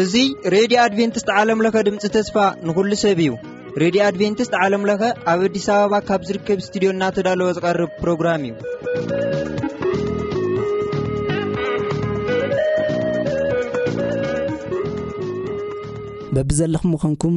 እዙይ ሬድዮ ኣድቨንትስት ዓለምለኸ ድምፂ ተስፋ ንኹሉ ሰብ እዩ ሬድዮ ኣድቨንትስት ዓለምለኸ ኣብ ኣዲስ ኣበባ ካብ ዝርከብ እስትድዮ እናተዳለወ ዝቐርብ ፕሮግራም እዩ በብዘለኹም ምዃንኩም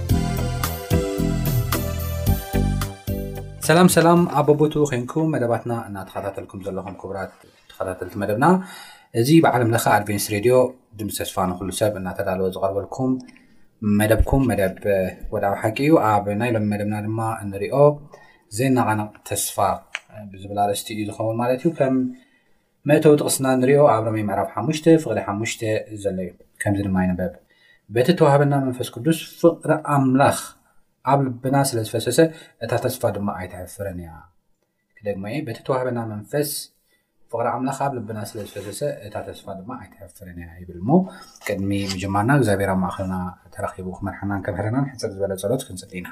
ሰላም ሰላም ኣብ ቦቱ ኮንኩም መደባትና እናተከታተልኩም ዘለኩም ክቡራት ተከታተልቲ መደብና እዚ ብዓለም ለካ ኣድቨንስ ሬድዮ ድምፂ ተስፋ ንኩሉ ሰብ እናተዳለወ ዝቀርበልኩም መደብኩም መደብ ወድዊ ሓቂ እዩ ኣብ ናይ ሎም መደብና ድማ እንሪኦ ዘይናቃነቅ ተስፋ ብዝብል ኣርእስቲ እዩ ዝከውን ማለት እዩ ከም መእተዊ ጥቕስና እንሪኦ ኣብ ሮሜ ምዕራፍ ሓሙሽተ ፍቕዲ ሓሙሽተ ዘሎ እዩ። ከምዚ ድማ ይንበብ፣ በቲ እተዋህበና መንፈስ ቅዱስ ፍቕሪ ኣምላኽ ኣብ ልብና ስለ ዝፈሰሰ እታ ተስፋ ድማ ኣይተሕፍርን እያ። ክደግሞ እየ፣ በቲ እተዋህበና መንፈስ ፍቕሪ ኣምላኽ ኣብ ልብና ስለ ዝፈሰሰ እታ ተስፋ ድማ ኣይተሕፍርን እያ ይብል እሞ ቅድሚ ምጅማርና እግዚኣብሔር ኣብ ማእኸልና ተረኺቡ ክመርሓናን ከምህረናን ሕፅር ዝበለ ጸሎት ክንጽሊ ኢና።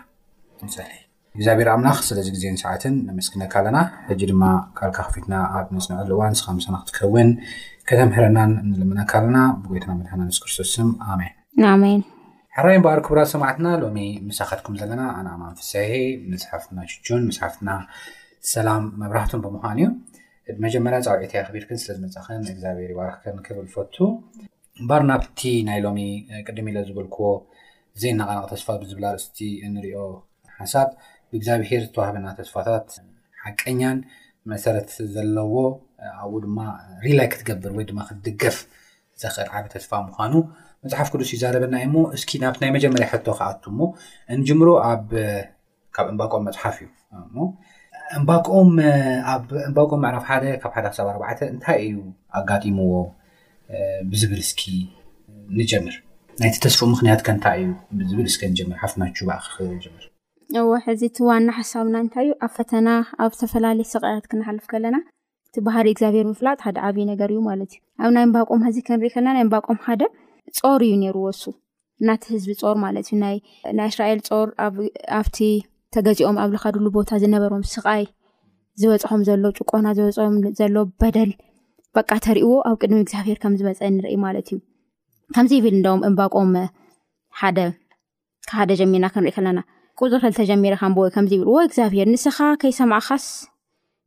ንጸሊ። እግዚኣብሔር ኣምላኽ ስለዚ ግዜን ሰዓትን ነመስግነካ ኣለና ሕጂ ድማ ካልካ ክፊትና ኣብ መፅንዕሉ እዋን ንስኻ ምሳና ክትከውን ከተምህረናን ንልምነካ ኣለና ብጎይታና መድሓና ንስ ክርስቶስ ስም ኣሜን ኣሜን ሕራይ እምበኣር ክቡራት ሰማዕትና ሎሚ ምሳኻትኩም ዘለና ኣነ ኣማን ፍሳሄ ምስ ሓፍትና ሽቹን ምስ ሓፍትና ሰላም መብራህቱን ብምዃን እዩ መጀመርያ ፃውዒት ኣኽቢርክን ስለዝመፃኽን እግዚኣብሔር ይባርክክን ክብል ፈቱ እምበር ናብቲ ናይ ሎሚ ቅድም ኢለ ዝበልክዎ ዘይነቓቕ ተስፋ ብዝብል ኣርእስቲ እንሪኦ ሓሳብ ብእግዚኣብሄር ዝተዋህበና ተስፋታት ሓቀኛን መሰረት ዘለዎ ኣብኡ ድማ ሪላይ ክትገብር ወይ ድማ ክትድገፍ ዘኽእል ዓብ ተስፋ ምዃኑ መፅሓፍ ቅዱስ ይዛረበና እዩ እሞ እስኪ ናብቲ ናይ መጀመርያ ሕቶ ክኣቱ እሞ እንጅምሮ ኣብ ካብ ዕንባቆም መፅሓፍ እዩ እሞ ዕንባቆም ኣብ ዕንባቆም ምዕራፍ ሓደ ካብ ሓደ ክሳብ ኣርባዕተ እንታይ እዩ ኣጋጢምዎ ብዝብል እስኪ ንጀምር ናይቲ ተስፎ ምክንያት ከንታይ እዩ ብዝብል እስከ ንጀምር ሓፍናቹ ባእክ ጀምር እወ ሕዚ እቲ ዋና ሓሳብና እንታይ እዩ ኣብ ፈተና ኣብ ዝተፈላለዩ ስቃያት ክንሓልፍ ከለና እቲ ባህሪ እግዚኣብሔር ምፍላጥ ሓደ ዓብይ ነገር እዩ ማለት እዩ ኣብ ናይ ዕንባቆም ሕዚ ክንርኢ ከለና ናይ ዕንባቆም ሓደ ጾር እዩ ነይሩ ወሱ ናቲ ህዝቢ ፆር ማለት እዩ ናይ እስራኤል ፆር ኣብቲ ተገዚኦም ኣብ ልካድሉ ቦታ ዝነበሮም ስቃይ ዝበፅሖም ዘሎ ጭቆና ዝበፅኦም ዘሎ በደል በቃ ተሪእዎ ኣብ ቅድሚ እግዚኣብሄር ከም ዝበፀ ንርኢ ማለት እዩ ከምዚ ይብል እንደም እምባቆም ሓደ ሓደ ጀሚርና ክንርኢ ከለና ቁፅሪ ክልተ ጀሚረ ካንብወ ከምዚ ይብል ወ እግዚኣብሄር ንስኻ ከይሰማዕኻስ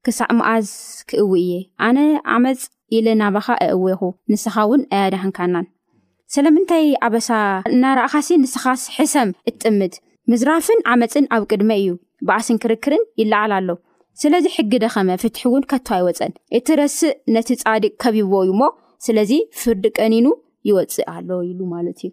ክሳዕ መኣዝ ክእዊ እየ? ኣነ ዓመጽ ኢለ ናባኻ ኣእዌኹ፣ ንስኻውን ኣያዳህንካናን። ስለምንታይ ኣበሳ እናረኣኻሲ ንስኻስ ሕሰም እትጥምት? ምዝራፍን ዓመጽን ኣብ ቅድመይ እዩ፣ ባእስን ክርክርን ይለዓል ኣሎ። ስለዚ ሕጊ ደኸመ፣ ፍትሒውን ከቶ ኣይወጸን። እቲ ረስእ ነቲ ጻድቅ ከቢብዎ እዩ እሞ፣ ስለዚ ፍርዲ ቀኒኑ ይወጽእ ኣሎ ኢሉ ማለት እዩ።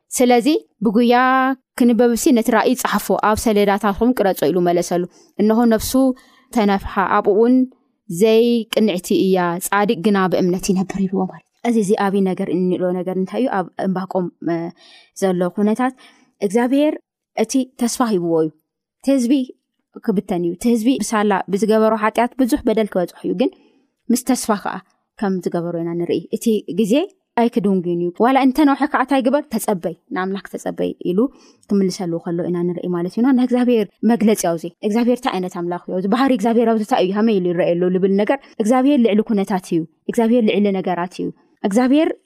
ስለዚ ብጉያ ክንበብሲ ነቲ ራእይ ጸሓፎ፣ ኣብ ሰሌዳታትኩም ቅረጾ ኢሉ መለሰሉ። እነሆ ነፍሱ ተነፍሓ፣ ኣብኡ እውን ዘይቅንዕቲ እያ፣ ጻድቅ ግና ብእምነት ይነብር ኢልዎ ማለት እዩ። እዚ እዚ ኣብይ ነገር እንብሎ ነገር እንታይ እዩ? ኣብ እምባቆም ዘሎ ኩነታት እግዚኣብሄር እቲ ተስፋ ሂብዎ እዩ ትህዝቢ ክብተን እዩ ትህዝቢ ብሳላ ብዝገበሮ ሓጢኣት ብዙሕ በደል ክበፅሑ እዩ ግን ምስ ተስፋ ከዓ ከም ዝገበሩ ኢና ንርኢ እቲ ግዜ ኣይክድንጉን እዩ ዋላ እንተነውሐ ከዓ እንታይ ግበር ተፀበይ ንኣምላክ ተፀበይ ኢሉ ክምልሰሉ ከሎ ኢና ንርኢ ማለት እዩና ናይ እግዚኣብሄር መግለፂ ኣውዚ እግዚኣብሄር እንታይ ዓይነት ኣምላኽ እዩ ባህሪ እግዚኣብሄር ኣብዚ እንታይ እዩ ሃመይ ኢሉ ይረኣየሉ ዝብል ነገር እግዚኣብሄር ልዕሊ ኩነታት እዩ እግዚኣብሄር ልዕሊ ነገራት እዩ እግዚኣብሄር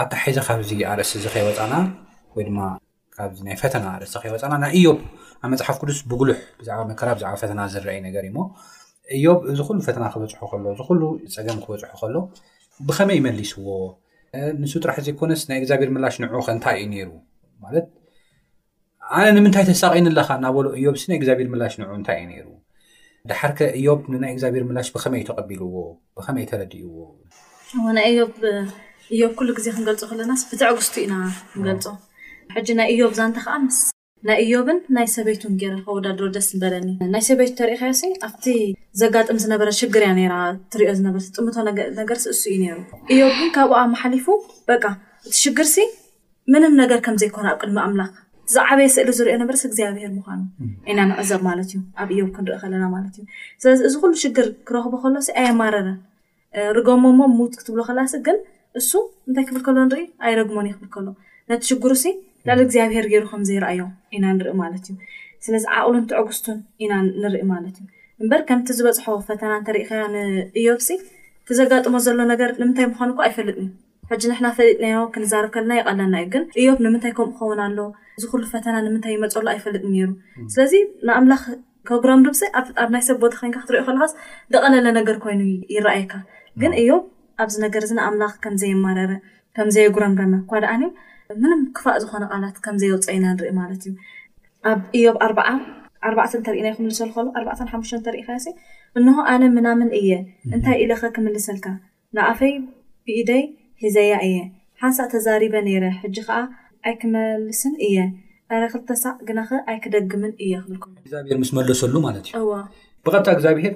ኣተሓሒዘ ካብዚ ኣርእስቲ እዚ ከይወፃእና ወይ ድማ ካብዚ ናይ ፈተና ኣርእስቲ ከይወፃእና ናይ እዮብ ኣብ መፅሓፍ ቅዱስ ብጉሉሕ ብዛዕባ መከራ ብዛዕባ ፈተና ዝረኣይ ነገር እዩ እሞ እዮብ እዚ ኩሉ ፈተና ክበፅሖ ከሎ እዚ ኩሉ ፀገም ክበፅሖ ከሎ ብከመይ መሊስዎ ንሱ ጥራሕ ዘይኮነስ ናይ እግዚኣብሔር ምላሽ ንዑ ከ እንታይ እዩ ነይሩ ማለት ኣነ ንምንታይ ተሳቂኒ ኣለካ እናበሎ እዮብሲ ናይ እግዚኣብሔር ምላሽ ንዑ እንታይ እዩ ነይሩ ድሓርከ እዮብ ንናይ እግዚኣብሔር ምላሽ ብከመይ ተቀቢልዎ ብከመይ ተረዲእዎ ናይ እዮብ እዮብ ኩሉ ግዜ ክንገልፆ ከለናስ ብትዕግስቱ ኢና ክንገልፆ ሕጂ ናይ እዮብ ዛንታ ከዓ ምስ ናይ እዮብን ናይ ሰበይቱን ገይረ ከወዳድሮ ደስ ዝበለኒ ናይ ሰበይቱ ተሪእኻዮሲ ኣብቲ ዘጋጥም ዝነበረ ሽግር እያ ነይራ ትሪኦ ዝነበረ ትጥምቶ ነገርሲ እሱ እዩ ነይሩ እዮብ ግን ካብኡ ኣመሓሊፉ በቃ እቲ ሽግርሲ ምንም ነገር ከም ዘይኮነ ኣብ ቅድሚ ኣምላኽ እቲ ዝዓበየ ስእሊ ዝርእዮ ነበርስ እግዚኣብሔር ምዃኑ ኢና ንዕዘብ ማለት እዩ ኣብ እዮብ ክንርኢ ከለና ማለት እዩ ስለዚ እዚ ኩሉ ሽግር ክረኽቦ ከሎሲ ኣየማረረን ርገሞ እሞ ሙት ክትብሎ ከላሲ ግን እሱ እንታይ ክብል ከሎ ንርኢ ኣይረግሞን እዩ ክብል ከሎ ነቲ ሽግሩሲ ልዕሊ እግዚኣብሔር ገይሩ ከም ዘይረኣዮ ኢና ንርኢ ማለት እዩ ስለዚ ዓቕሉን ትዕግስቱን ኢና ንርኢ ማለት እዩ እምበር ከምቲ ዝበፅሖ ፈተና እንተሪኢኻዮ ንእዮብሲ እቲ ዘጋጥሞ ዘሎ ነገር ንምንታይ ምዃኑ እኮ ኣይፈልጥን እዩ ሕጂ ንሕና ፈሊጥናዮ ክንዛረብ ከለና ይቀለና እዩ ግን እዮብ ንምንታይ ከምኡ ክከውን ኣሎ እዚ ኩሉ ፈተና ንምንታይ ይመጸሉ ኣይፈልጥን ኔሩ ስለዚ ንኣምላኽ ከጉረምርምሲ ኣብ ኣብ ናይ ሰብ ቦታ ኮንካ ክትሪኦ ከለካስ ድቀለለ ነገር ኮይኑ ይረኣየካ ግን እዮብ ኣብዚ ነገር እዚ ንኣምላኽ ከምዘየማረረ ከምዘየጉረምረመ እኳ ድኣኒ ምንም ክፋእ ዝኮነ ቃላት ከምዘየውጸ ኢና ንርኢ ማለት እዩ ኣብ እዮብ ኣርብዓ ኣርባዕተ እንተሪኢና ክምልሰሉ ከሎ ኣርባዕተን ሓሙሽተን እንተሪኢካዮሲ እንሆ ኣነ ምናምን እየ እንታይ ኢለከ ክምልሰልካ ንኣፈይ ብኢደይ ሒዘያ እየ ሓንሳእ ተዛሪበ ነይረ ሕጂ ከኣ ኣይክመልስን እየ እረ ክልተ ሳዕ ግናኸ ኣይክደግምን እየ ክብልኩም። እግዚኣብሔር ምስ መለሰሉ ማለት እዩ እወ ብቐጥታ እግዚኣብሔር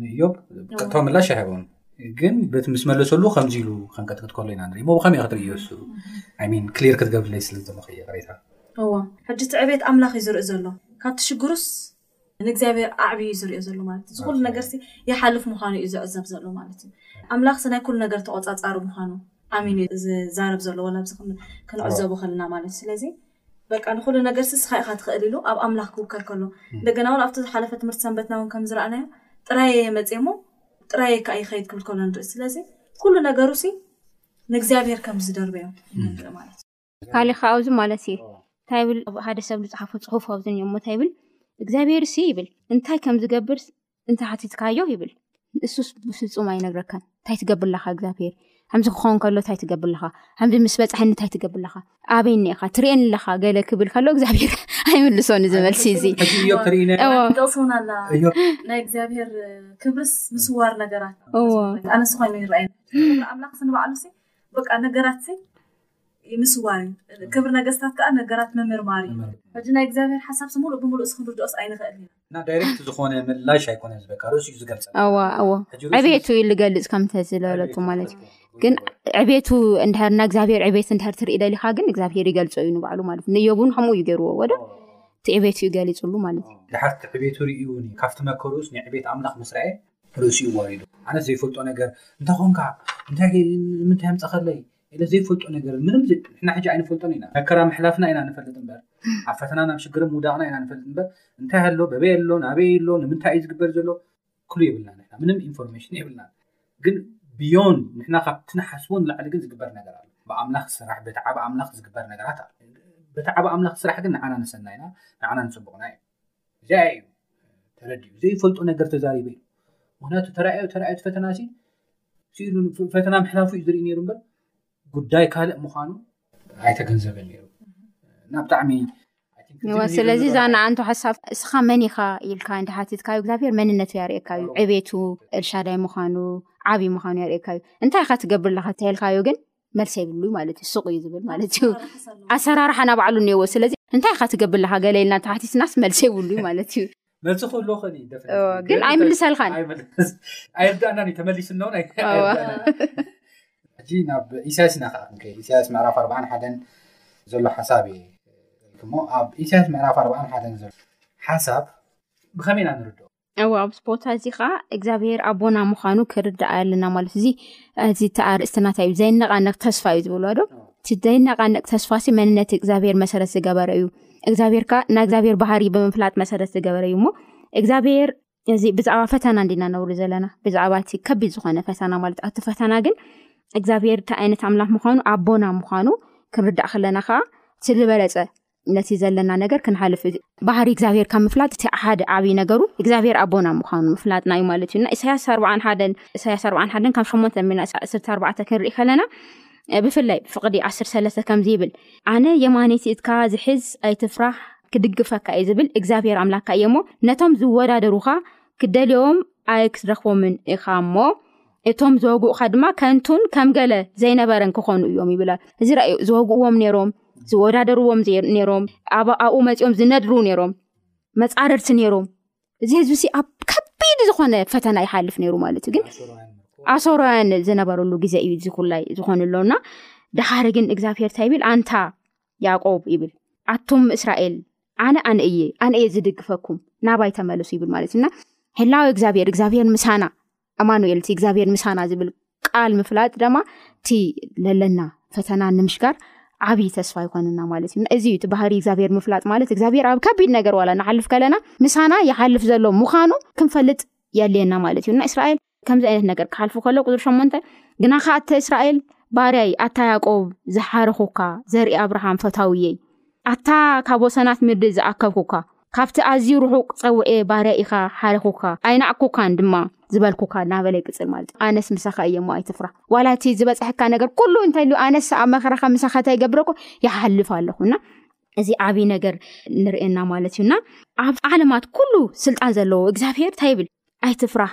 ንእዮብ ቀጥታዊ ምላሽ ኣይሃቦን ግን በቲ ምስ መለሰሉ ከምዚ ኢሉ ከንቀጥቅጥ ከሎ ኢና ንሪሞ ብከመይ ክትርእዮ እሱ ሚን ክሊር ክትገብርለይ ስለ ዘለኹ እየ ቅሬታ እወ ሕጂ እቲ ዕቤት ኣምላኽ እዩ ዝርኢ ዘሎ ካብቲ ሽግሩስ ንእግዚኣብሔር ኣዕብዩ እዩ ዝሪኦ ዘሎ ማለት እዩ። እዚ ኩሉ ነገር ሲ ይሓልፍ ምዃኑ እዩ ዝዕዘብ ዘሎ ማለት እዩ። ኣምላኽ ሲ ናይ ኩሉ ነገር ተቖጻጻሪ ምዃኑ ኣሚኑ እዩ ዝዛረብ ዘሎ ወላ ኣብዚ ክንዕዘቦ ከለና ማለት እዩ። ስለዚ በቃ ንኹሉ ነገር ሲ ንስኻ ኢኻ ትኽእል ኢሉ ኣብ ኣምላኽ ክውከል ከሎ እንደገና እውን ኣብቲ ዝሓለፈ ትምህርቲ ሰንበትና እውን ከም ዝረኣናዮ ጥራየ እየ መጽየ እሞ ጥራየ ከዓ ይኸይድ ክብል ከሎ ንርኢ። ስለዚ ኩሉ ነገሩ ሲ ንእግዚኣብሔር ከም ዝደርበዮ ይነግር ማለት እዩ። ካልእ ኸኣ ኣብዚ ማለት እዩ እንታይ ይብል ኣብ ሓደ ሰብ ዝጸሓፎ ጽሑፍ ኣብዚ እኒኦ እሞ እንታይ ይብል እግዚኣብሔርሲ ይብል እንታይ ከም ዝገብር እንተ ሓቲትካዮ ይብል ንእሱስ ብፍጹም ኣይነግረካን እንታይ ትገብር ኣለካ እግዚኣብሔር ከምዚ ክኸውን ከሎ እንታይ ትገብር ኣለካ ከምዚ ምስ በፅሐኒ እንታይ ትገብር ኣለካ ኣበይ እኒኢካ ትርእየኒ ኣለካ ገለ ክብል ከሎ እግዚኣብሔር ኣይምልሶን እዚ መልሲ እዚ ሕጂ እዮ ክርኢነ እዎ ደቕሱን ኣላ እዮ ናይ እግዚኣብሔር ክብርስ ምስዋር ነገራት እዎ ኣነስ ኮይኑ ይረኣየ ኣምላክ ስንባዕሉ ሲ በቃ ነገራት ሲ ምስዋር እዩ። ክብሪ ነገስታት ከኣ ነገራት ምምርማር እዩ። ሕጂ ናይ እግዚኣብሔር ሓሳብሲ ምሉእ ብምሉእስ ክንርድኦስ ኣይንኽእልን ኢና። እና ዳይሬክት ዝኮነ ምላሽ ኣይኮነን ዝበካ ርእሱ እዩ ዝገልጸልካ እወ እወ ሕጂ ርእሱ ዕቤቱ እዩ ልገልጽ ከም ተዝለለቱ ዕቤቱ ማለት እዩ ዝገልጸልካ እኮ ግን እዩ። ዕቤቱ እንድሕር ናይ እግዚኣብሔር ዕቤት እንድሕር ትርኢ ደሊኻ ግን እግዚኣብሔር ይገልጾ እዩ ንባዕሉ ማለት እዩ ንእዮብ እውን ከምኡ እዩ ገይርዎ ወደ ኦ እቲ ዕቤቱ እዩ ገሊጽሉ ማለት እዩ ኦ ድሓር እቲ ዕቤቱ ርእዩ እውን እዩ ካብቲ መከርኡስ ንዕቤት ኣምላኽ ምስ ረኣየ ርእሱ እዩ ዋሪዱ ኣነስ ዘይፈልጦ ነገር እንታይ ኮንካ እንታይ ንምንታይ ኣምጻኻለይ ኢለ ዘይፈልጦ ነገር ምንም ዘይ ንሕና ሕጂ ኣይንፈልጦን ኢና መከራ ምሕላፍና ኢና ንፈልጥ እምበር ኣብ ፈተና ናብ ሽግር ምውዳቕና ኢና ንፈልጥ እምበር እንታይ ኣሎ በበይ ኣሎ ናበይ ኣሎ ንምንታይ እዩ ዝግበር ዘሎ ክሉ የብልና ንሕና ምንም ኢንፎርሜሽን የብልና ግን ብዮን ንሕና ካብቲ ንሓስቦ ንላዕሊ ግን ዝግበር ነገር ኣሎ ብኣምላኽ ስራሕ በቲ ዓብ ኣምላኽ ዝግበር ነገራት ኣሎ በቲ ዓብ ኣምላኽ ስራሕ ግን ንዓና ንሰናይና ንዓና ንፅቡቕና እዩ እዚኣ እዩ ተረዲኡ ዘይፈልጦ ነገር ተዛሪበ እዩ ምክንያቱ ተራዮ ተራእዮት ፈተና ሲ ስኢሉ ፈተና ምሕላፉ እዩ ዝርኢ ነይሩ እበር ጉዳይ ካልእ ምኳኑ ኣይተገንዘበን ነይሩ እና ብጣዕሚ ስለዚ እዛ ንኣንቶ ሓሳብ እስኻ መን ኢኻ ኢልካ እንዲ ሓትትካ ዩ እግዚኣብሔር መንነቱ ያርእካ ዩ ዕቤቱ እልሻዳይ ምዃኑ ዓብዪ ምዃኑ ያርእካ ዩ እንታይ ኢካ ትገብር ኣለካ ተልካ ዩ ግን መልሲ የብሉ ማለት እዩ ሱቅ እዩ ዝብል ማለት እዩ ኣሰራርሓ ናብ ባዕሉ እኒዎ ስለዚ እንታይ ኢካ ትገብር ኣለካ ገለ ኢልና ተሓቲትናስ መልሲ የብሉ እዩ ማለት እዩ መልሲ ክህሉ ኽእል እዩ ደፍ እዎ፣ ግን ኣይምልሰልካን ኣይመልስ- ኣይርዳእናን እዩ ተመሊስና እውን ኣይ- እዎ። ኣይርዳእናን ሕጂ ናብ ኢሳያስ ኢና ከዓ ክንከይድ ኢሳያስ ምዕራፍ ኣርባዓን ሓደን ዘሎ ሓሳብ እየ እሞ ኣብ ኢሳያስ ምዕራፍ ኣርባዓን ሓደን ዘሎ ሓሳብ ብከመይ ኢና ንርድኦ እው ኣብዚ ቦታ እዚ ከዓ እግዚኣብሄር ኣቦና ምዃኑ ክርዳኣ ኣለና ማለት እዚ እዚ ተኣርእስቲ ናታይ እዩ ዘይነቃነቅ ተስፋ እዩ ዝብሎ ዶ እቲ ዘይነቃነቅ ተስፋ ሲ መንነት እግዚኣብሄር መሰረት ዝገበረ እዩ እግዚኣብሄር ከዓ ናይ እግዚኣብሄር ባህሪ ብምፍላጥ መሰረት ዝገበረ እዩ እሞ እግዚኣብሄር እዚ ብዛዕባ ፈተና እንዲና ነብሩ ዘለና ብዛዕባ እቲ ከቢድ ዝኮነ ፈተና ማለት ኣቲ ፈተና ግን እግዚኣብሄር እንታይ ዓይነት ኣምላኽ ምዃኑ ኣቦና ምዃኑ ክንርዳእ ከለና ከዓ እቲ ዝበለፀ ነቲ ዘለና ነገር ክንሓልፍ እዩ። ባህሪ እግዚኣብሔር ካብ ምፍላጥ እቲ ሓደ ዓብይ ነገሩ እግዚኣብሔር ኣቦና ምዃኑ ምፍላጥና እዩ ማለት እዩ እና ኢሳያስ ኣርባዓን ሓደን ኢሳያስ ኣርባዓን ሓደን ካብ ሸሞንተ ሚና ዕስርተ ኣርባዕተ ክንርኢ ከለና ብፍላይ ብፍቕዲ ዓስር ሰለስተ ከምዚ ይብል ኣነ የማነይቲ እትካ ዝሕዝ ኣይትፍራህ ክድግፈካ እዩ ዝብል እግዚኣብሔር ኣምላካ እየ እሞ ነቶም ዝወዳደሩኻ ክደልዮም ኣይክትረኽቦምን ኢኻ እሞ እቶም ዝወግኡኻ ድማ ከንቱን ከም ገለ ዘይነበረን ክኾኑ እዮም ይብላ እዚ ራእዩ ዝወግእዎም ነይሮም ዝወዳደርዎም ነይሮም ኣብኡ መፂኦም ዝነድሩ ነይሮም መፃረርቲ ነይሮም እዚ ህዝቢ ሲ ኣብ ከቢድ ዝኮነ ፈተና ይሓልፍ ነይሩ ማለት እዩ ግን ኣሶራውያን ዝነበረሉ ግዜ እዩ እዚ ኩላይ ዝኮኑ ኣሎና ድሓሪ ግን እግዚኣብሄር እንታይ ይብል ኣንታ ያቆብ ይብል ኣቱም እስራኤል ኣነ ኣነ እየ ኣነ እየ ዝድግፈኩም ናባይ ተመለሱ ይብል ማለት እዩና ህላዊ እግዚኣብሄር እግዚኣብሄር ምሳና ኣማኑኤል እቲ እግዚኣብሔር ምሳና ዝብል ቃል ምፍላጥ ደማ እቲ ለለና ፈተና ንምሽጋር ዓብዪ ተስፋ ይኮንና ማለት እዩ እዚ እዩ እቲ ባህሪ እግዚኣብሔር ምፍላጥ ማለት እግዚኣብሔር ኣብ ከቢድ ነገር ዋላ ንሓልፍ ከለና ምሳና ይሓልፍ ዘሎ ምዃኑ ክንፈልጥ የድልየና ማለት እዩ እና እስራኤል ከምዚ ዓይነት ነገር ክሓልፉ ከሎ ቁፅሪ ሸሞንተ ግና ከዓ እተ እስራኤል ባርያይ ኣታ ያቆብ ዝሓረኹካ ዘርኢ ኣብርሃም ፈታውየይ ኣታ ካብ ወሰናት ምድሪ ዝኣከብኩካ፣ ካብቲ ኣዝዩ ርሑቕ ጸውዔ ባርያ ኢኻ ሓረኹካ፣ ኣይናቕኩካን ድማ ዝበልኩካ እናበለ ይቅጽል ማለት እዩ። ኣነስ ምሳኻ እየ እሞ ኣይትፍራህ። ዋላ እቲ ዝበጽሐካ ነገር ኩሉ እንተልዩ ኣነስ ኣብ መከራኻ ምሳኻ እንተይገብረ እኮ ይሓልፍ ኣለኹ እና እዚ ዓብይ ነገር ንርእየና ማለት እዩ እና ኣብ ዓለማት ኩሉ ስልጣን ዘለዎ እግዚኣብሄር እንታይ ይብል ኣይትፍራህ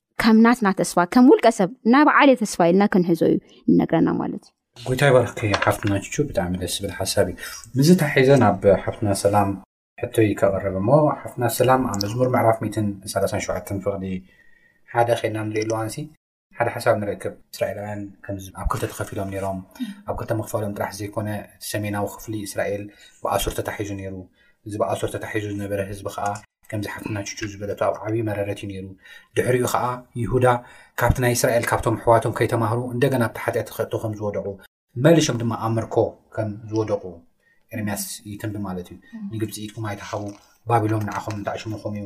ከም ናትና ተስፋ ከም ውልቀ ሰብ ናይ በዓለ ተስፋ ኢልና ክንሕዞ እዩ ንነግረና ማለት እዩ ጎይታ ይባርኪ ሓፍትና ቹቹ ብጣዕሚ ደስ ዝብል ሓሳብ እዩ ምዚ ታሒዘ ናብ ሓፍትና ሰላም ሕቶይ ከቕርብ እሞ ሓፍትና ሰላም ኣብ መዝሙር ምዕራፍ 137 ፍቕዲ ሓደ ኸይና ንሪእሉ ኣንሲ ሓደ ሓሳብ ንረክብ እስራኤላውያን ኣብ ክልተ ተኸፊሎም ነይሮም ኣብ ክልተ ምክፋሎም ጥራሕ ዘይኮነ እቲ ሰሜናዊ ክፍሊ እስራኤል ብኣሱር ተታሒዙ ነይሩ እዚ ብኣሱር ተታሒዙ ዝነበረ ህዝቢ ከዓ ከምዚ ሓፍትና ቹቹ ዝበለቶ ኣብ ዓብዪ መረረት እዩ ነይሩ ድሕሪኡ ከዓ ይሁዳ ካብቲ ናይ እስራኤል ካብቶም ኣሕዋቶም ከይተማህሩ እንደገና ኣብቲ ሓጢኣት ክእቶ ከም ዝወደቑ መሊሾም ድማ ኣብ ምርኮ ከም ዝወደቑ ኤርምያስ ይትንቢ ማለት እዩ ንግብፂ ኢድኩም ኣይተሃቡ ባቢሎን ንዓኹም እንተኣሽሙኹም እዩ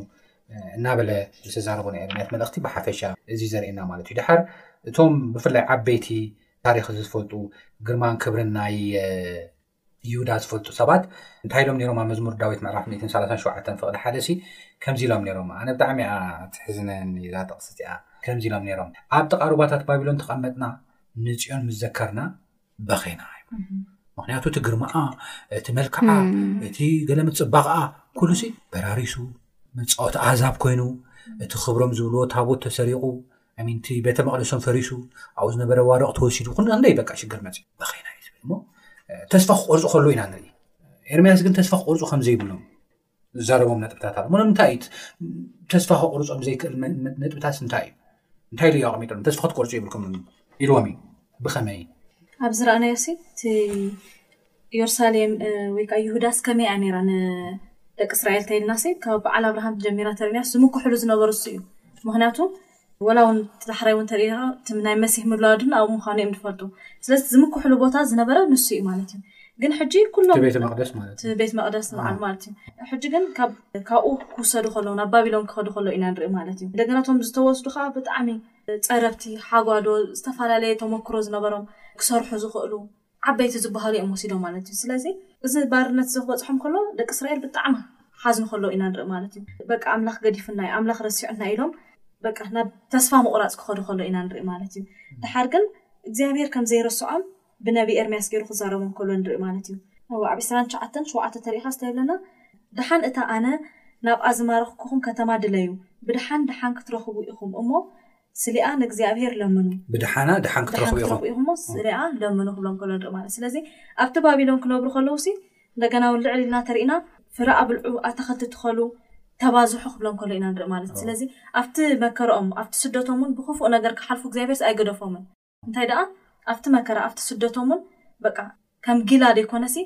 እናበለ ዝተዛረቦ ናይ ኤርምያስ መልእኽቲ ብሓፈሻ እዚ ዘርእና ማለት እዩ ድሓር እቶም ብፍላይ ዓበይቲ ታሪክ ዝፈልጡ ግርማን ክብርን ናይ ይሁዳ ዝፈልጡ ሰባት እንታይ ኢሎም ነሮም ኣብ መዝሙር ዳዊት ምዕራፍ 137 ፍቕዲ ሓደ ሲ ከምዚ ኢሎም ነሮም ኣነ ብጣዕሚ እያ ትሕዝነኒ እዛ ጥቕሲ እዚኣ ከምዚ ኢሎም ነሮም ኣብ ጥቓ ሩባታት ባቢሎን ተቐመጥና ንፅዮን ምስ ዘከርና በኼና ምክንያቱ እቲ ግርማኣ እቲ መልክዓ እቲ ገለሚ ፅባቕኣ ኩሉ ሲ በራሪሱ መፃወቲ ኣዛብ ኮይኑ እቲ ክብሮም ዝብልዎ ታቦት ተሰሪቑ I mean እቲ ቤተ መቕደሶም ፈሪሱ ኣብኡ ዝነበረ ዋርቕ ተወሲዱ ኩሉ ክንደይ በቃ ሽግር መጽ በኺና እዩ ዝብል እሞ ተስፋ ክቆርፁ ከሎ ኢና ንርኢ ኤርምያስ ግን ተስፋ ክቆርፁ ከም ዘይብሎም ዝዛረቦም ነጥብታት ኣሎ ምኖም እንታይ እዩ ተስፋ ክቁርፆም ዘይክእል ነጥብታት እንታይ እዩ እንታይ ኢሉ ኣቕሚጦም ተስፋ ክትቆርፁ ይብልኩም ኢልዎም እዩ ብኸመይ ኣብ ዝረኣናዮ ሲ እቲ ዮርሳሌም ወይ ከኣ ይሁዳስ ከመይ እያ ነይራ ንደቂ እስራኤል ተይልናሲ ካብ በዓል ኣብርሃም ጀሚራ ተሪና ስሙ ክሕሉ ዝነበሩ እሱ እዩ ምክንያቱ ወላ ውን ዳሕራይ ውን ተሪና ትም ናይ መሲህ ምድላዋ ድማ ኣብኡ ምዃኑ እዮም ዝፈልጡ ስለዚ ዝምክሕሉ ቦታ ዝነበረ ንሱ እዩ ማለት እዩ ግን ሕጂ ኩሎም ቤተ መቅደስ ማለት እዩ ቤት መቅደስ ንበዓል ማለት እዩ ሕጂ ግን ካብኡ ክውሰዱ ከለዉ ናብ ባቢሎን ክኸዱ ከለዉ ኢና ንርኢ ማለት እዩ እንደገና እቶም ዝተወስዱ ከዓ ብጣዕሚ ፀረብቲ ሓጓዶ ዝተፈላለየ ተመክሮ ዝነበሮም ክሰርሑ ዝኽእሉ ዓበይቲ ዝበሃሉ እዮም ወሲዶም ማለት እዩ። ስለዚ እዚ ባርነት እዚ ክበጽሖም ከሎ ደቂ እስራኤል ብጣዕሚ ክሓዝኑ ከለዉ ኢና ንርኢ ማለት እዩ። በቃ ኣምላኽ ገዲፉና እዩ፣ ኣምላኽ ረሲዑና እዩ ኢሎም በቃ ናብ ተስፋ ምቑራጽ ክኸዱ ከለዉ ኢና ንርኢ ማለት እዩ። ደሓር ግን እግዚኣብሄር ከም ዘይረስዖም ብነቢ ኤርምያስ ገይሩ ክዛረቦም ከሎ ንርኢ ማለት እዩ። እወ፣ ኣብ ዕስራን ትሽዓተን ሸውዓተ ተርኢኻስ እንታይ ይብለና፣ ደሓን እታ ኣነ ናብኣ ዝማረኽኩኹም ከተማ ድለዩ፣ ብደሓን ደሓን ክትረኽቡ ኢኹም እሞ፣ ስሌኣ ንእግዚኣብሄር ለምኑ። ብደሓና ደሓን ክትረኽቡ ኢኹም። ብደሓን ክትረኽቡ ኢኹም እሞ ስሌኣ ለምኑ ክብሎም ከሎ ንርኢ ማለት እዩ። ስለዚ ኣብቲ ባቢሎን ክነብሩ ከለዉሲ እንደገና ውን ልዕል ኢልና ተሪእና ፍረ ኣብልዑ፣ ኣታኸልቲ ትኸሉ፣ ተባዝሑ ክብሎም ከሎ ኢና ንርኢ ማለት እዩ። ስለዚ ኣብቲ መከርኦም ኣብቲ ስደቶም ውን ብክፉእ ነገር ክሓልፉ እግዚኣብሄርሲ ኣይገደፎምን። እንታይ ደኣ ኣብቲ መከራ ኣብቲ ስደቶም እውን በቃ ከም ጊላ ዘይኮነሲ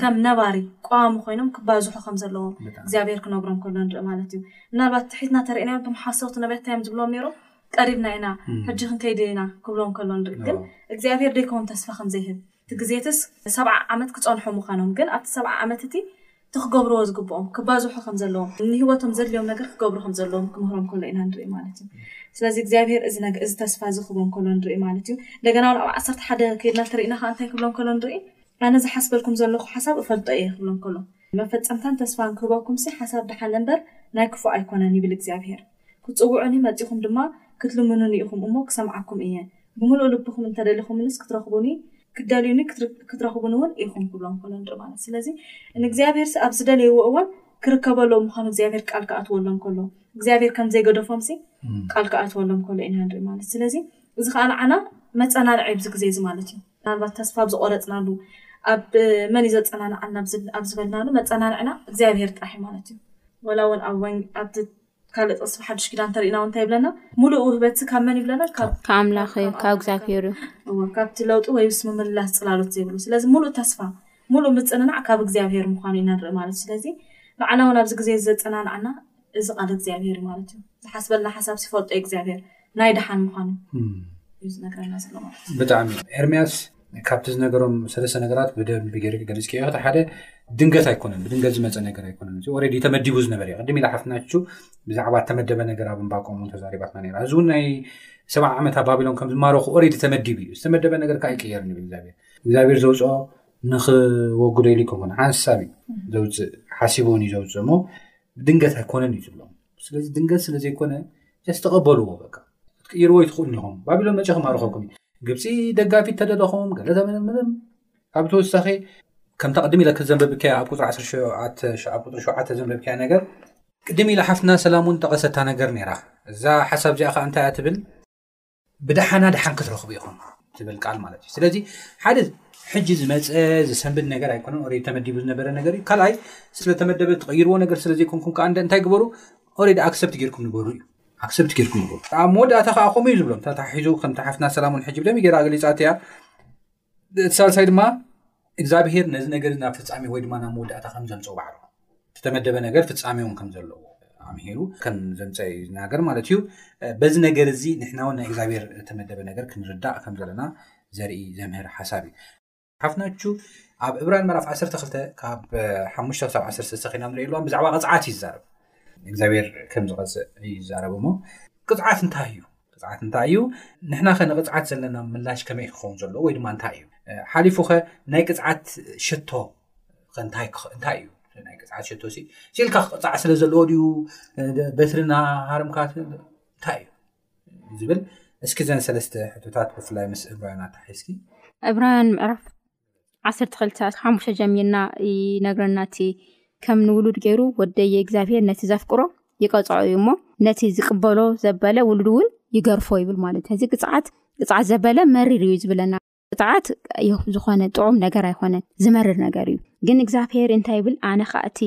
ከም ነባሪ ቀዋሚ ኮይኖም ክባዝሑ ከም ዘለዎም እግዚኣብሔር ክነግሮም ከሎ ንርኢ ማለት እዩ ምናልባት ትሒትና ተርእናዮም እቶም ሓሰውቲ ነቢያት እንታይ እዮም ዝብሎም ነይሮም ቀሪብና ኢና ሕጂ ክንከይድ ኢና ክብሎም ከሎ ንርኢ ግን እግዚኣብሔር ዘይከውን ተስፋ ከም ዘይህብ እቲ ግዜትስ ሰብዓ ዓመት ክጸንሑ ምዃኖም ግን ኣብቲ ሰብዓ ዓመት እቲ እቲ ክገብርዎ ዝግብኦም ክባዝሑ ከም ዘለዎም ንህይወቶም ዘድልዮም ነገር ክገብሩ ከም ዘለዎም ክምህሮም ከሎ ኢና ንርኢ ማለት እዩ ስለዚ እግዚኣብሄር እዚ ነገር እዚ ተስፋ እዚ ክህቦም ከሎ ንርኢ ማለት እዩ እንደገና ውን ኣብ ዓሰርተ ሓደ ከድና እንተሪእና ከኣ እንታይ ክብሎም ከሎ ንርኢ ኣነ ዝሓስበልኩም ዘለኹ ሓሳብ እፈልጦ እየ ክብሎም ከሎ መፈጸምታን ተስፋን ክህበኩምሲ ሓሳብ ደሓን እምበር ናይ ክፉእ ኣይኮነን ይብል እግዚኣብሄር ክትጽውዑኒ መጺኹም ድማ ክትልምኑኒ ኢኹም እሞ ክሰምዓኩም እየ ብምሉእ ልብኹም እንተ ደሊኹምንስ ክትረኽቡኒ፣ ክትደልዩኒ ክትረኽቡኒውን ኢኹም ክብሎም ከሎ ንርኢ ማለት እዩ። ስለዚ ንእግዚኣብሄርሲ ኣብ ዝደለይዎ እዋን ክርከበሎም ምዃኑ እግዚኣብሄር ቃል ክኣትወሎም ከሎ፣ እግዚኣብሄር ከም ዘይገደፎምሲ ቃል ክኣትወሎም ከሎ ኢና ንርኢ ማለት እዩ። ስለዚ እዚ ኸኣ ንዓና መጸናንዒ እዩ ኣብዚ ግዜ እዚ ማለት እዩ። ምናልባት ተስፋ ኣብ ዝቖረጽናሉ፣ ኣብ መን እዩ ዘጸናንዓና ኣብ ዝበልናሉ መጸናንዕና እግዚኣብሄር ጥራሕ እዩ ማለት እዩ። ወላውን ኣብ ኣብቲ ካልእ ጥቕሲ ብሓዱሽ ኪዳን እንተሪእና እውን እንታይ ይብለና? ሙሉእ ውህበትሲ ካብ መን እዩ ብለና? ካብ ኣምላኽ እዩ፣ ካብ እግዚኣብሄር እዩ። እወ፣ ካብቲ ለውጢ ወይስ ምምልላስ ጽላሎት ዘይብሉ። ስለዚ ሙሉእ ተስፋ፣ ሙሉእ ምጽንናዕ ካብ እግዚኣብሄር ምዃኑ ኢና ንርኢ ማለት እዩ። ስለዚ ንዓና እውን ኣብዚ ግዜ እዚ ዘጸናንዓና እዚ ቃል እግዚኣብሄር እዩ ማለት እዩ። ዝሓስበልና ሓሳብሲ ይፈልጦ እዩ እግዚኣብሄር። ናይ ደሓን ምኳኑ እዩ ዝነገረና ዘሎ ማለት እዩ ብጣዕሚ ኤርምያስ ካብቲ ዝነገሮም ሰለስተ ነገራት ብደንቢ ገይር ገሊፅ ከ እቲ ሓደ ድንገት ኣይኮነን ብድንገት ዝመፀ ነገር ኣይኮነን እዚ ኦልሬዲ ተመዲቡ ዝነበረ እዩ ቅድም ኢላ ሓፍትናቹ ብዛዕባ እተመደበ ነገር ኣብ እምባቆም እውን ተዛሪባትና ነራ እዚ እውን ናይ ሰብዓ ዓመት ኣብ ባቢሎን ከም ዝማረኹ ኦልሬዲ ተመዲቡ እዩ ዝተመደበ ነገር ከዓ ይቅየርን ይብል እግዚኣብሔር እግዚኣብሔር ዘውፅኦ ንክወግዶ ኢሉ ይከውን ሓንሳብ እዩ ዘውፅእ ሓሲቡ እውን እዩ ዘውፅእ እሞ ድንገት ኣይኮነን እዩ ዝብሎም ስለዚ ድንገት ስለ ዘይኮነ ጀስ ተቐበልዎ በቃ ክትቅይርዎ ይትኽእሉ ኢኹም ባቢሎን መጨ ክማርኸኩም እዩ ግብፂ ደጋፊት ተደለኹም ገለ ተምንም ምንም ካብ ተወሳኺ ከምታ ቅድም ኢለ ክዘንበብከያ ኣብ ቁፅሪ ኣብ ቁፅሪ ሸውዓተ ዘንበብከያ ነገር ቅድም ኢለ ሓፍትና ሰላም እውን ጠቐሰታ ነገር ነይራ እዛ ሓሳብ እዚኣ ከዓ እንታይ እያ ትብል ብደሓና ደሓን ክትረኽቡ ኢኹም ትብል ቃል ማለት እዩ ስለዚ ሓደ ሕጂ ዝመፀ ዝሰንብድ ነገር ኣይኮነን ኦሬዲ ተመዲቡ ዝነበረ ነገር እዩ ካልኣይ ስለተመደበ ትቐይርዎ ነገር ስለዘይኮንኩም ከዓ እንታይ ግበሩ ኦሬዲ ኣክሰፕት ጌርኩም ንበሩ እዩ ኣክሰፕት ጌርኩም ንበሩ ኣብ መወዳእታ ከዓ ከምኡ እዩ ዝብሎም ተታሒዙ ከምቲ ሓፍትና ሰላሙን ሕጂ ብደሚ ገይራ ገሊፃት እያ ሳልሳይ ድማ እግዚኣብሄር ነዚ ነገር ናብ ፍፃሚ ወይ ድማ ናብ መወዳእታ ከም ዘምፀ ባዕሉ ዝተመደበ ነገር ፍፃሚውን ከም ዘለዎ ኣምሂሩ ከም ዘምፀ እዩ ዝናገር ማለት እዩ በዚ ነገር እዚ ንሕና ውን ናይ እግዚኣብሄር ዝተመደበ ነገር ክንርዳእ ከም ዘለና ዘርኢ ዘምህር ሓሳብ እዩ ሓፍናቹ ኣብ እብራን መራፍ 12 ካብ ሓሙሽ ክሳብ ዓሰ ሰሰ ኸና ንሪኢ ኣለዋ ብዛዕባ ቅፅዓት እዩ ይዛረብ እግዚኣብሄር ከም ዝቐፅእ እዩ ይዛረብ እሞ ቅፅዓት እንታይ እዩ ቅፅዓት እንታይ እዩ ንሕና ከ ንቅፅዓት ዘለና ምላሽ ከመይ ክኸውን ዘለዎ ወይ ድማ እንታይ እዩ ሓሊፉ ኸ ናይ ቅፅዓት ሽቶ እንታይ እዩ ናይ ቅፅዓት ሽቶ ሲኢልካ ክቅፃዕ ስለ ዘለዎ ድዩ በትሪና ሃርምካ እንታይ እዩ ዝብል እስኪ ዘን ሰለስተ ሕቶታት ብፍላይ ምስ እብራውያን ኣታሓሒዝኪ እብራውያን ምዕራፍ ዓሰርተ ክልተ ኣስራ ሓሙሽተ ጀሚርና ይነግረና እቲ ከም ንውሉድ ገይሩ ወደየ እግዚኣብሄር ነቲ ዘፍቅሮ ይቀጽዖ እዩ እሞ ነቲ ዝቅበሎ ዘበለ ውሉድ እውን ይገርፎ ይብል ማለት እዩ እዚ ቅፅዓት ቅፅዓት ዘበለ መሪር እዩ ዝብለና ቅፅዓት ዝኾነ ጥዑም ነገር ኣይኮነን ዝመርር ነገር እዩ ግን እግዚኣብሄር እንታይ ይብል ኣነ ከዓ እቲ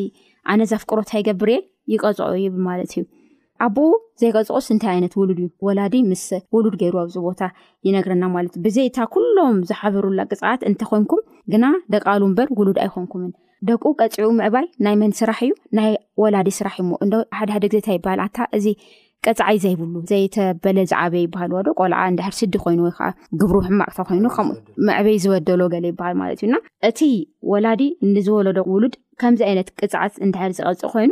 ኣነ ዘፍቅሮ እንታይ ይገብር እየ ይቀፅዖ ይብል ማለት እዩ ኣቡኡ ዘይቀጽዖስ እንታይ ኣይነት ውሉድ እዩ ወላዲ ምስ ውሉድ ገይሩ ኣብዚ ቦታ ይነግረና ማለት እዩ ብዘይ እታ ኩሎም ዝሓበሩላ ቅጽዓት እንተኾንኩም ግና ደቃሉ እምበር ውሉድ ኣይኾንኩምን ደቁ ቀጺዑ ምዕባይ ናይ መን ስራሕ እዩ ናይ ወላዲ ስራሕ እዩሞ እንዶ ሓደ ሓደ ግዜ እንታይ ይበሃል ኣታ እዚ ቀፅዓይ ዘይብሉ ዘይተበለ ዝዓበየ ይበሃልዎ ዶ ቆልዓ እንድሕር ስዲ ኮይኑ ወይ ከዓ ግብሩ ሕማቅ ተኮይኑ ከምኡ መዕበይ ዝበደሎ ገለ ይበሃል ማለት እዩና እቲ ወላዲ ንዝወለዶ ውሉድ ከምዚ ዓይነት ቅፅዓት እንድሕር ዝቐፅእ ኮይኑ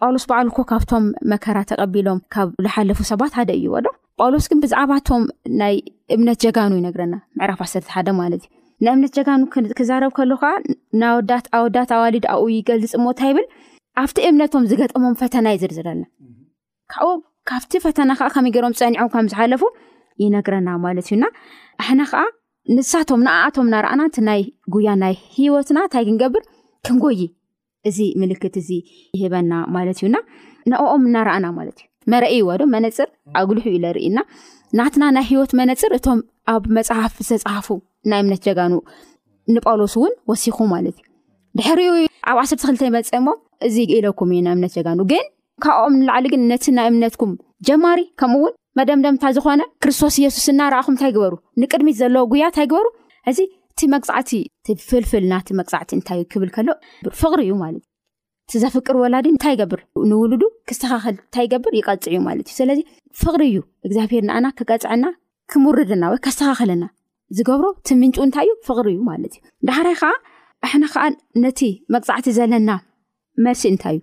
ጳውሎስ በዓሉ እኮ ካብቶም መከራ ተቐቢሎም ካብ ዝሓለፉ ሰባት ሓደ እዩ ወዶ ጳውሎስ ግን ብዛዕባቶም ናይ እምነት ጀጋኑ ይነግረና ምዕራፍ ዓሰርተ ሓደ ማለት እዩ ናይ እምነት ጀጋኑ ክዛረብ ከሎ ከዓ ናወዳት ኣወዳት ኣዋሊድ ኣብኡ ይገልፅ ሞታ ይብል ኣብቲ እምነቶም ዝገጠሞም ፈተና ይዝርዝረና ካብኡ ካብቲ ፈተና ከዓ ከመይ ገሮም ፀኒዖም ከም ዝሓለፉ ይነግረና ማለት እዩና ኣሕና ከዓ ንሳቶም ንኣኣቶም ናርኣና ቲ ናይ ጉያ ናይ ሂወትና እንታይ ክንገብር ክንጎይ እዚ ምልክት እዚ ይህበና ማለት እዩ እና ንኦም እናረኣና ማለት እዩ መረእይዎ ዶ መነፅር ኣጉልሑ እዩ ለርእና ናትና ናይ ሂወት መነፅር እቶም ኣብ መፅሓፍ ዝተፅሓፉ ናይ እምነት ጀጋኑ ንጳውሎስ እውን ወሲኹ ማለት እዩ ድሕሪኡ ኣብ ዓሰርተ ክልተ ይመፀ እሞ እዚ ኢለኩም እዩ ናይ እምነት ጀጋኑ ግን ካብኦም ንላዕሊ ግን ነቲ ናይ እምነትኩም ጀማሪ ከምኡ እውን መደምደምታ ዝኾነ ክርስቶስ የሱስ እናረኣኹም እንታይ ግበሩ ንቅድሚት ዘለዎ ጉያ እንታይ ግበሩ እዚ እቲ መግፃዕቲ እቲ ፍልፍል ናቲ መግፃዕቲ እንታይ እዩ ክብል ከሎ ፍቕሪ እዩ ማለት እዩ እቲ ዘፍቅር ወላዲ እንታይ ይገብር ንውሉዱ ክስተኻኸል እንታይ ይገብር ይቀፅዕ እዩ ማለት እዩ ስለዚ ፍቕሪ እዩ እግዚኣብሄር ንኣና ክቀፅዐና ክምርድና ወይ ከስተኻኸለና ዝገብሮ እቲ ምንጩ እንታይ እዩ ፍቕሪ እዩ ማለት እዩ ዳሕራይ ከዓ ኣሕና ከዓ ነቲ መግፃዕቲ ዘለና መልሲ እንታይ እዩ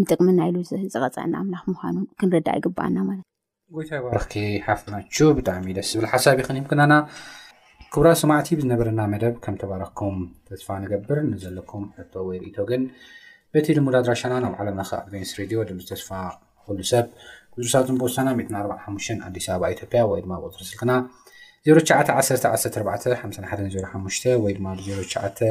ንጥቅምና ኢሉ ዝቐፀዐና ኣምላኽ ምዃኑ ክንርዳእ ይግባኣና ማለት ጎይታ ይባርኪ ሓፍትናቹ ብጣዕሚ ደስ ዝብል ሓሳብ ይኽን ይምክናና ክብራ ሰማዕቲ ብዝነበረና መደብ ከም ተባረክኩም ተስፋ ንገብር ንዘለኩም ሕቶ ወይ ርእቶ ግን በቲ ልሙድ ኣድራሻና ናብ ዓለምለኸ ኣድቨንስ ሬድዮ ድምፂ ተስፋ ኩሉ ሰብ ጉዙሳትን ቦሳና 145 ኣዲስ ኣበባ ኢትዮጵያ ወይ ድማ ቁፅሪ ስልክና 09 14 51 05 ወይ ድማ 09